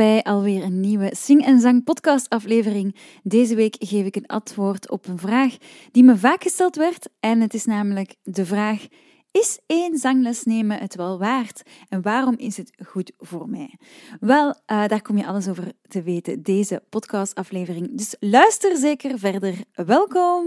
bij alweer een nieuwe Sing en Zang podcast aflevering. Deze week geef ik een antwoord op een vraag die me vaak gesteld werd en het is namelijk de vraag: is één zangles nemen het wel waard? En waarom is het goed voor mij? Wel, uh, daar kom je alles over te weten, deze podcastaflevering. Dus luister zeker verder. Welkom!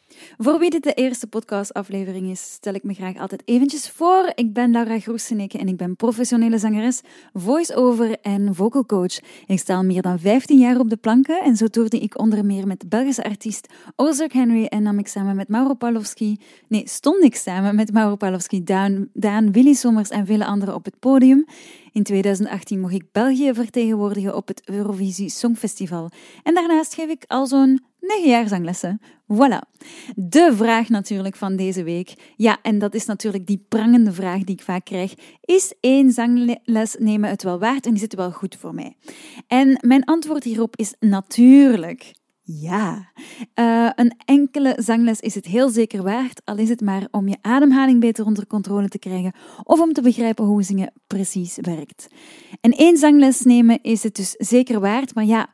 Voor wie dit de eerste podcastaflevering is, stel ik me graag altijd eventjes voor. Ik ben Laura Groeseneke en ik ben professionele zangeres, voice-over en vocal coach. Ik sta al meer dan 15 jaar op de planken en zo toerde ik onder meer met Belgische artiest Ozark Henry en nam ik samen met Mauro Pawlowski, nee, stond ik samen met Mauro Pawlowski, Daan, Daan Willy Sommers en vele anderen op het podium. In 2018 mocht ik België vertegenwoordigen op het Eurovisie Songfestival. En daarnaast geef ik al zo'n negen jaar zanglessen. Voilà. De vraag natuurlijk van deze week. Ja, en dat is natuurlijk die prangende vraag die ik vaak krijg. Is één zangles nemen het wel waard en is het wel goed voor mij? En mijn antwoord hierop is natuurlijk ja, uh, een enkele zangles is het heel zeker waard, al is het maar om je ademhaling beter onder controle te krijgen of om te begrijpen hoe zingen precies werkt. En één zangles nemen is het dus zeker waard, maar ja,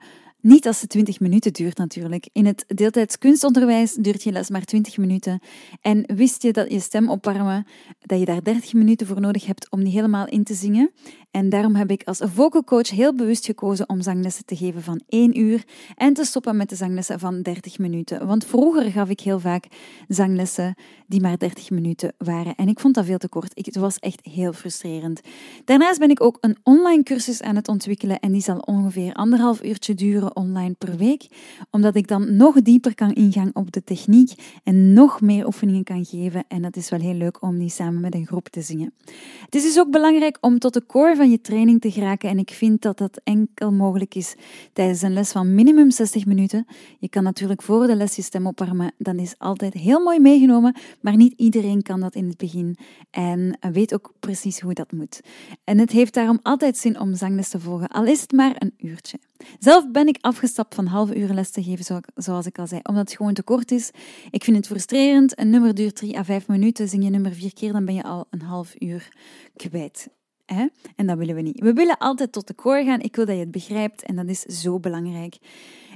niet als het 20 minuten duurt natuurlijk. In het deeltijds kunstonderwijs duurt je les maar 20 minuten. En wist je dat je stem opwarmen, dat je daar 30 minuten voor nodig hebt om die helemaal in te zingen? En daarom heb ik als vocal coach heel bewust gekozen om zanglessen te geven van 1 uur en te stoppen met de zanglessen van 30 minuten. Want vroeger gaf ik heel vaak zanglessen die maar 30 minuten waren. En ik vond dat veel te kort. het was echt heel frustrerend. Daarnaast ben ik ook een online cursus aan het ontwikkelen en die zal ongeveer anderhalf uurtje duren online per week, omdat ik dan nog dieper kan ingaan op de techniek en nog meer oefeningen kan geven. En dat is wel heel leuk om die samen met een groep te zingen. Het is dus ook belangrijk om tot de core van je training te geraken en ik vind dat dat enkel mogelijk is tijdens een les van minimum 60 minuten. Je kan natuurlijk voor de les je stem opwarmen, dan is altijd heel mooi meegenomen, maar niet iedereen kan dat in het begin en weet ook precies hoe dat moet. En het heeft daarom altijd zin om zangles te volgen, al is het maar een uurtje. Zelf ben ik afgestapt van halve uur les te geven, zoals ik al zei, omdat het gewoon te kort is. Ik vind het frustrerend. Een nummer duurt drie à vijf minuten. Zing je nummer vier keer, dan ben je al een half uur kwijt. Hè? En dat willen we niet. We willen altijd tot de core gaan. Ik wil dat je het begrijpt en dat is zo belangrijk.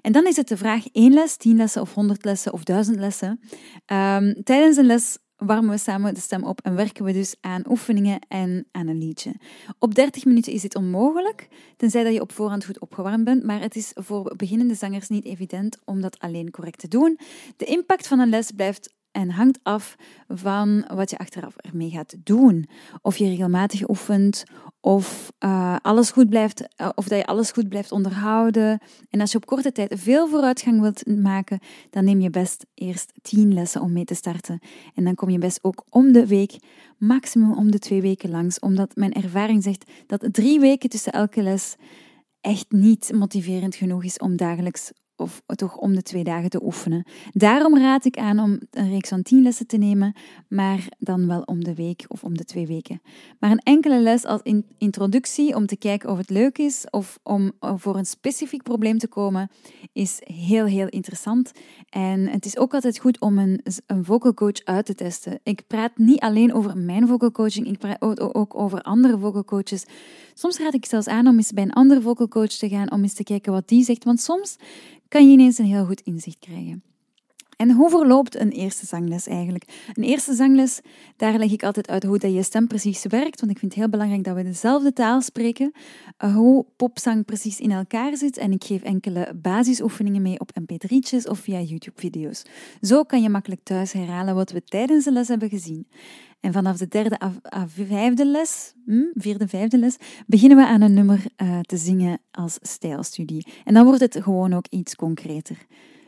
En dan is het de vraag: één les, tien lessen of honderd lessen of duizend lessen. Um, tijdens een les warmen we samen de stem op en werken we dus aan oefeningen en aan een liedje. Op 30 minuten is dit onmogelijk, tenzij dat je op voorhand goed opgewarmd bent, maar het is voor beginnende zangers niet evident om dat alleen correct te doen. De impact van een les blijft en hangt af van wat je achteraf ermee gaat doen. Of je regelmatig oefent, of, uh, alles goed blijft, uh, of dat je alles goed blijft onderhouden. En als je op korte tijd veel vooruitgang wilt maken, dan neem je best eerst tien lessen om mee te starten. En dan kom je best ook om de week, maximum om de twee weken langs. Omdat mijn ervaring zegt dat drie weken tussen elke les echt niet motiverend genoeg is om dagelijks of toch om de twee dagen te oefenen. Daarom raad ik aan om een reeks van tien lessen te nemen, maar dan wel om de week of om de twee weken. Maar een enkele les als introductie om te kijken of het leuk is of om voor een specifiek probleem te komen, is heel, heel interessant. En het is ook altijd goed om een, een vocal coach uit te testen. Ik praat niet alleen over mijn vocal coaching, ik praat ook over andere vocal coaches. Soms raad ik zelfs aan om eens bij een andere vocal coach te gaan, om eens te kijken wat die zegt. Want soms kan je ineens een heel goed inzicht krijgen. En hoe verloopt een eerste zangles eigenlijk? Een eerste zangles, daar leg ik altijd uit hoe dat je stem precies werkt, want ik vind het heel belangrijk dat we dezelfde taal spreken, eh, hoe popzang precies in elkaar zit en ik geef enkele basisoefeningen mee op mp3'tjes of via YouTube-video's. Zo kan je makkelijk thuis herhalen wat we tijdens de les hebben gezien. En vanaf de derde à vijfde les, hm, vierde, vijfde les, beginnen we aan een nummer uh, te zingen als stijlstudie. En dan wordt het gewoon ook iets concreter.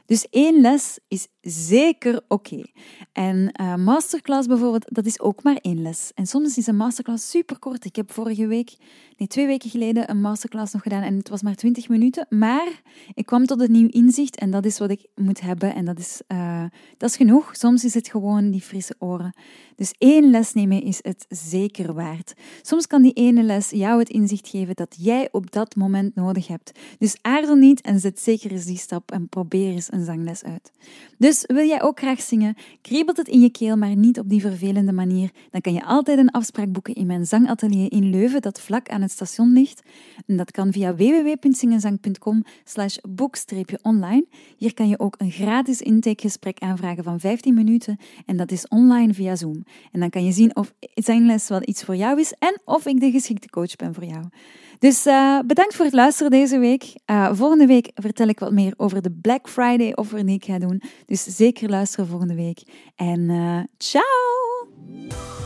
Dus één les is zeker oké. En uh, masterclass bijvoorbeeld, dat is ook maar één les. En soms is een masterclass super kort. Ik heb vorige week, nee, twee weken geleden een masterclass nog gedaan en het was maar 20 minuten. Maar ik kwam tot een nieuw inzicht en dat is wat ik moet hebben. En dat is, uh, dat is genoeg. Soms is het gewoon die frisse oren. Dus één les nemen is het zeker waard. Soms kan die ene les jou het inzicht geven dat jij op dat moment nodig hebt. Dus aarzel niet en zet zeker eens die stap en probeer eens een zangles uit. Dus wil jij ook graag zingen? Kriebelt het in je keel, maar niet op die vervelende manier? Dan kan je altijd een afspraak boeken in mijn zangatelier in Leuven, dat vlak aan het station ligt. En dat kan via www.zingenzang.com slash boek-online. Hier kan je ook een gratis intakegesprek aanvragen van 15 minuten en dat is online via Zoom. En dan kan je zien of zangles wel iets voor jou is en of ik de geschikte coach ben voor jou. Dus uh, bedankt voor het luisteren deze week. Uh, volgende week vertel ik wat meer over de Black Friday offer die ik ga doen. Dus zeker luisteren volgende week. En uh, ciao!